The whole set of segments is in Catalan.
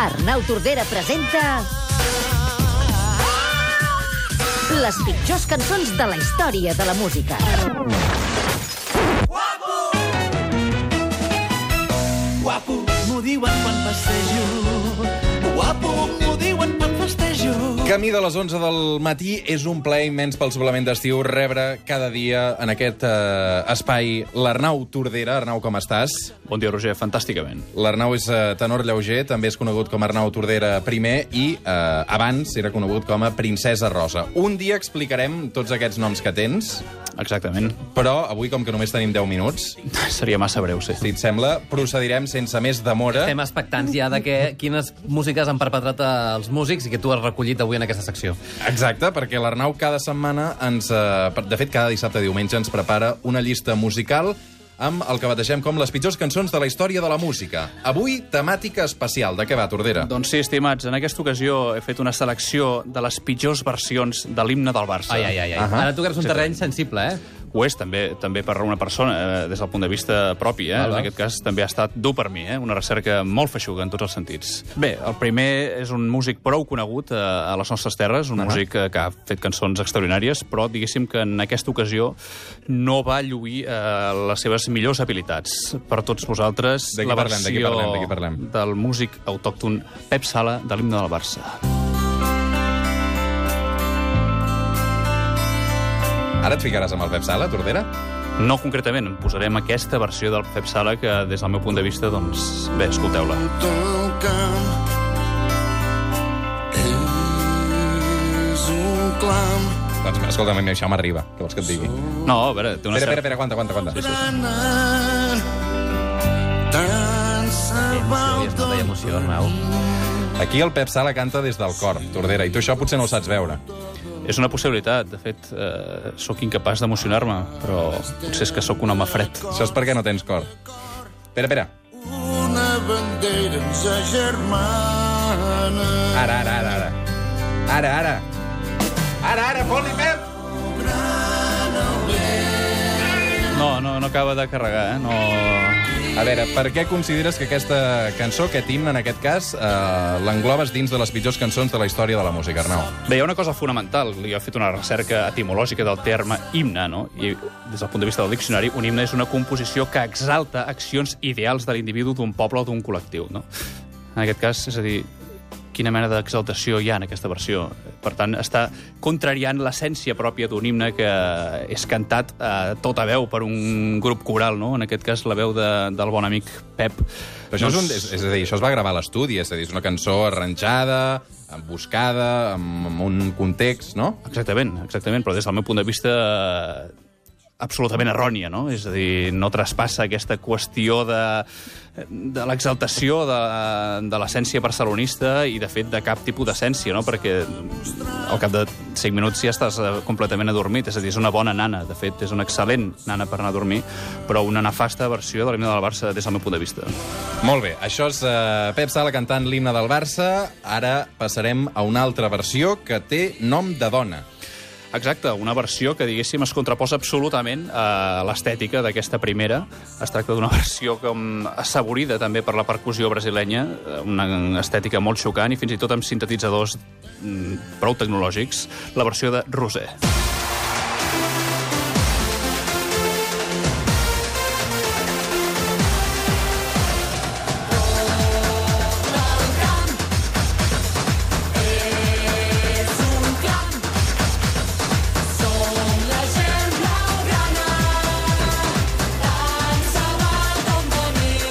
Arnau Tordera presenta... Les pitjors cançons de la història de la música. Guapo, m'ho diuen quan passejo. Camí de les 11 del matí és un plaer immens pel suplement d'estiu rebre cada dia en aquest eh, espai l'Arnau Tordera. Arnau, com estàs? Bon dia, Roger. Fantàsticament. L'Arnau és eh, tenor lleuger, també és conegut com Arnau Tordera primer i eh, abans era conegut com a Princesa Rosa. Un dia explicarem tots aquests noms que tens, Exactament. però avui, com que només tenim 10 minuts, Seria massa breu, sí. si et sembla, procedirem sense més demora. Estem expectants ja de que, quines músiques han perpetrat els músics i que tu has recollit avui en aquesta secció. Exacte, perquè l'Arnau cada setmana ens... Eh, de fet, cada dissabte i diumenge ens prepara una llista musical amb el que bategem com les pitjors cançons de la història de la música. Avui, temàtica especial. De què va, Tordera? Doncs sí, estimats, en aquesta ocasió he fet una selecció de les pitjors versions de l'himne del Barça. Ai, ai, ai. ai. Ahà. Ara tocaràs un terreny sensible, eh? Ho és també també per una persona, eh, des del punt de vista propi. Eh? Val. En aquest cas també ha estat dur per mi, eh? una recerca molt feixuga en tots els sentits. Bé, el primer és un músic prou conegut eh, a les nostres terres, un -huh. músic eh, que ha fet cançons extraordinàries, però diguéssim que en aquesta ocasió no va lluir eh, les seves millors habilitats. Per tots vosaltres, la parlem, versió parlem, parlem? del músic autòcton Pep Sala de l'himne del Barça. Ara et ficaràs amb el Pep Sala, Tordera? No concretament, em posarem aquesta versió del Pep Sala que, des del meu punt de vista, doncs, bé, escolteu-la. Doncs escolta'm, això m'arriba. Què vols que et digui? No, a veure, té una Espera, espera, certa... espera, aguanta, aguanta, aguanta. Grana, tant se Emoció, val. Aquí el Pep Sala canta des del cor, Tordera, i tu això potser no ho saps veure. És una possibilitat. De fet, eh, sóc incapaç d'emocionar-me, però potser és que sóc un home fred. Això és perquè no tens cor. Espera, espera. una bandera ens agermana. Ara, ara, ara, ara. Ara, ara. Ara, ara, fot-li, Pep! No, no, no acaba de carregar, eh? No... A veure, per què consideres que aquesta cançó, aquest himne, en aquest cas, eh, l'englobes dins de les pitjors cançons de la història de la música, Arnau? Bé, hi ha una cosa fonamental. Jo he fet una recerca etimològica del terme himne, no? I des del punt de vista del diccionari, un himne és una composició que exalta accions ideals de l'individu, d'un poble o d'un col·lectiu, no? En aquest cas, és a dir, quina mena d'exaltació hi ha en aquesta versió. Per tant, està contrariant l'essència pròpia d'un himne que és cantat a tota veu per un grup coral, no? En aquest cas, la veu de, del bon amic Pep. Però això és, un, és, és a dir, això es va gravar a l'estudi, és a dir, és una cançó arranjada, buscada, amb, amb un context, no? Exactament, exactament, però des del meu punt de vista eh, absolutament errònia, no? És a dir, no traspassa aquesta qüestió de, de l'exaltació de, de l'essència barcelonista i, de fet, de cap tipus d'essència, no? Perquè al cap de 5 minuts ja estàs eh, completament adormit. És a dir, és una bona nana, de fet, és una excel·lent nana per anar a dormir, però una nefasta versió de l'himne del Barça des del meu punt de vista. Molt bé, això és uh, Pep Sala cantant l'himne del Barça. Ara passarem a una altra versió que té nom de dona. Exacte, una versió que, diguéssim, es contraposa absolutament a l'estètica d'aquesta primera. Es tracta d'una versió com assaborida també per la percussió brasilenya, eh, una estètica molt xocant i fins i tot amb sintetitzadors mm, prou tecnològics, la versió de Rosé.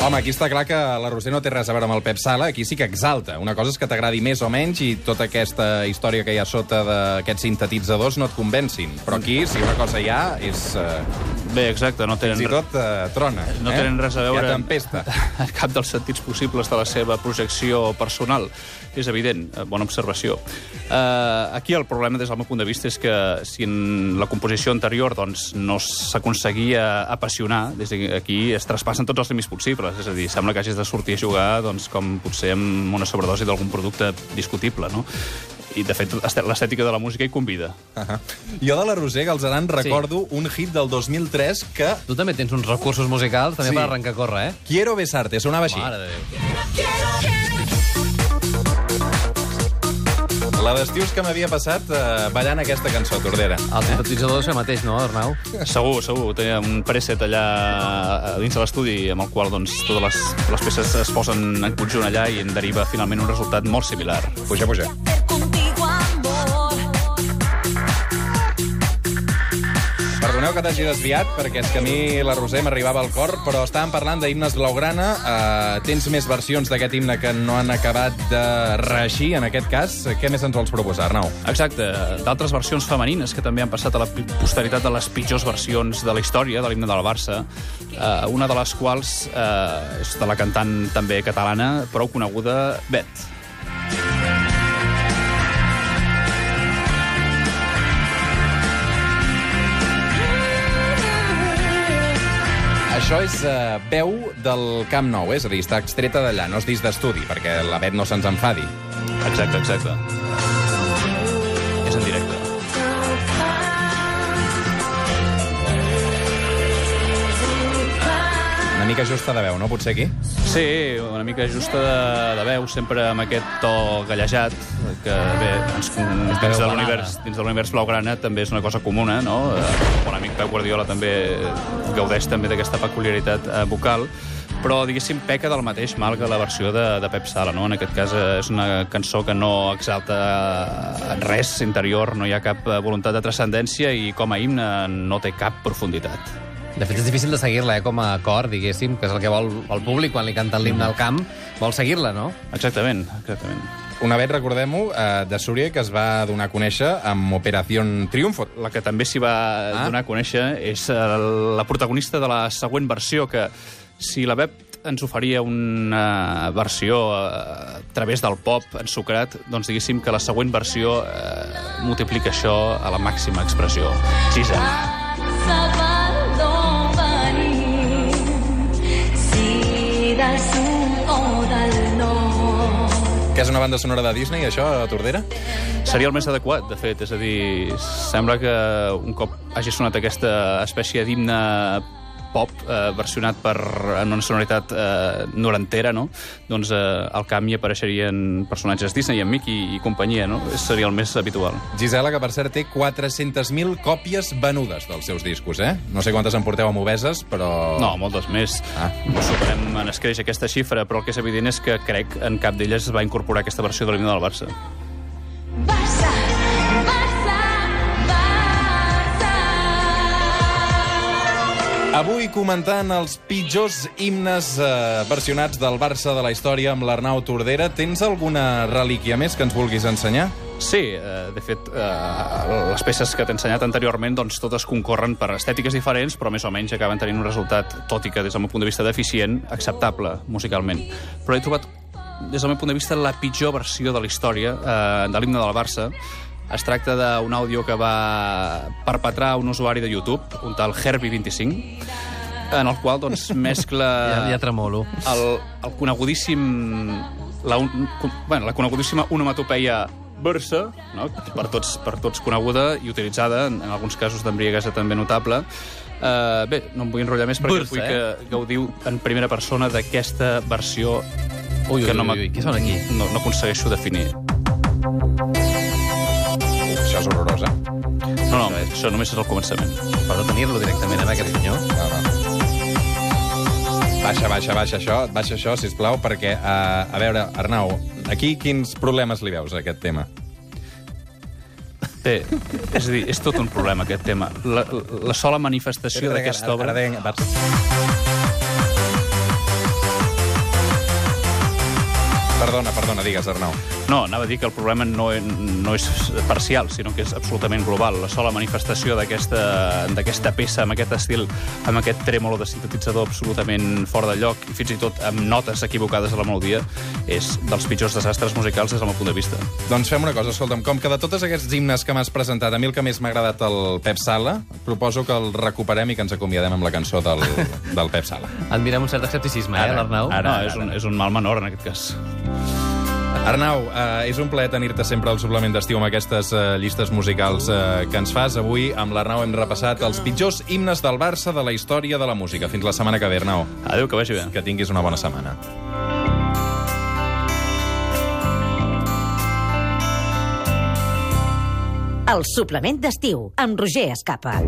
Home, aquí està clar que la Roser no té res a veure amb el Pep Sala, aquí sí que exalta. Una cosa és que t'agradi més o menys i tota aquesta història que hi ha sota d'aquests sintetitzadors no et convencin. Però aquí, si una cosa hi ha, és... Eh, Bé, exacte, no tenen, fins i tot eh, trona. no eh? tenen res a veure Hi ha tempesta. en cap dels sentits possibles de la seva projecció personal. És evident, eh, bona observació. Uh, aquí el problema, des del meu punt de vista, és que si en la composició anterior doncs, no s'aconseguia apassionar, des d'aquí es traspassen tots els límits possibles. És a dir, sembla que hagis de sortir a jugar doncs, com potser amb una sobredosi d'algun producte discutible, no? I, de fet, l'estètica de la música hi convida. Uh -huh. Jo de la Roser Galzeran recordo un hit del 2003 que... Tu també tens uns recursos musicals també Sí. per arrencar a córrer, eh? Quiero besarte, sonava així. Mare de Déu. La d'estius que m'havia passat eh, ballant aquesta cançó, Tordera. El sintetitzador és el mateix, no, Arnau? Segur, segur. Tenia un preset allà a dins de l'estudi amb el qual doncs, totes les, les peces es posen en conjunt allà i en deriva finalment un resultat molt similar. Puja, puja. Perdoneu que t'hagi desviat, perquè és que a mi la Roser m'arribava al cor, però estàvem parlant d'himnes blaugrana. Uh, tens més versions d'aquest himne que no han acabat de reeixir, en aquest cas. Què més ens vols proposar, Arnau? Exacte. D'altres versions femenines que també han passat a la posteritat de les pitjors versions de la història de l'himne del Barça, eh, una de les quals eh, és de la cantant també catalana, prou coneguda, Bet. Això és uh, veu del Camp Nou, és a dir, està extreta d'allà, no és disc d'estudi, perquè la Bet no se'ns enfadi. Exacte, exacte. És en directe. Una mica justa de veu, no? Potser aquí? Sí, una mica justa de, de veu, sempre amb aquest to gallejat, que bé, ens, dins de l'univers dins de l'univers blaugrana també és una cosa comuna, no? Eh, El bon amic Pep Guardiola també gaudeix també d'aquesta peculiaritat eh, vocal, però, diguéssim, peca del mateix mal que la versió de, de Pep Sala, no? En aquest cas eh, és una cançó que no exalta eh, res interior, no hi ha cap eh, voluntat de transcendència i com a himne no té cap profunditat. De fet, és difícil de seguir-la, eh, com a cor, diguéssim, que és el que vol el públic quan li canten l'himne al camp. Vol seguir-la, no? Exactament, exactament. Una Bet, recordem-ho, eh, de Súria, que es va donar a conèixer amb Operació Triunfo. La que també s'hi va Ah. donar a conèixer és eh, la protagonista de la següent versió, que si la web ens oferia una versió eh, a través del pop ensucrat, doncs diguéssim que la següent versió eh, multiplica això a la màxima expressió. Gisela. Que és una banda sonora de Disney, això, Tordera? Seria el més adequat, de fet. És a dir, sembla que un cop hagi sonat aquesta espècie d'himne pop eh, versionat per, en una sonoritat eh, norantera, no? doncs eh, al camp hi apareixerien personatges Disney, en Mickey i companyia, no? Seria el més habitual. Gisela, que per cert té 400.000 còpies venudes dels seus discos, eh? No sé quantes en porteu amb obeses, però... No, moltes més. Ah. No superem en escreix aquesta xifra, però el que és evident és que crec en cap d'elles es va incorporar aquesta versió de l'himne del. Barça, Avui comentant els pitjors himnes eh, versionats del Barça de la història amb l'Arnau Tordera. Tens alguna relíquia més que ens vulguis ensenyar? Sí, eh, de fet, eh, les peces que t'he ensenyat anteriorment, doncs totes concorren per estètiques diferents, però més o menys acaben tenint un resultat, tot i que des del meu punt de vista deficient, acceptable musicalment. Però he trobat, des del meu punt de vista, la pitjor versió de la història eh, de l'himne del Barça. Es tracta d'un àudio que va perpetrar un usuari de YouTube, un tal Herbie25, en el qual doncs, mescla Ja, ja tremolo. el, el conegudíssim la, un, bueno, la conegudíssima onomatopeia Barça, no? per, tots, per tots coneguda i utilitzada, en, en alguns casos d'embriaguesa també notable. Uh, bé, no em vull enrotllar més perquè Barça, vull eh? que gaudiu en primera persona d'aquesta versió Ui, que ui, no, ui, m'ha- ui, què sona aquí? No, no aconsegueixo definir. No, no, això només és el començament. Per detenir-lo directament, eh, aquest senyor. No, no. Baixa, baixa, baixa això, baixa això, sisplau, perquè, uh, a veure, Arnau, aquí quins problemes li veus a aquest tema? Bé, és a dir, és tot un problema, aquest tema. La, la sola manifestació d'aquesta obra... Ara, ara, ara, Perdona, perdona, digues, Arnau. No, anava a dir que el problema no, no és parcial, sinó que és absolutament global. La sola manifestació d'aquesta d'aquesta peça, amb aquest estil, amb aquest trèmolo de sintetitzador absolutament fora de lloc, i fins i tot amb notes equivocades a la melodia, és dels pitjors desastres musicals des del meu punt de vista. Doncs fem una cosa, escolta'm, com que de tots aquests himnes que m'has presentat, a mi el que més m'ha agradat el Pep Sala, proposo que el recuperem i que ens acomiadem amb la cançó del, del Pep Sala. Admirem un cert escepticisme, eh, Ara, l'Arnau? ara. no, és un, és un mal menor, en aquest cas. Arnau, eh, és un plaer tenir-te sempre al suplement d'estiu amb aquestes eh, llistes musicals eh, que ens fas. Avui, amb l'Arnau, hem repassat els pitjors himnes del Barça de la història de la música. Fins la setmana que ve, Arnau. Adéu, que vagi bé. Que tinguis una bona setmana. El suplement d'estiu, amb Roger Escapa.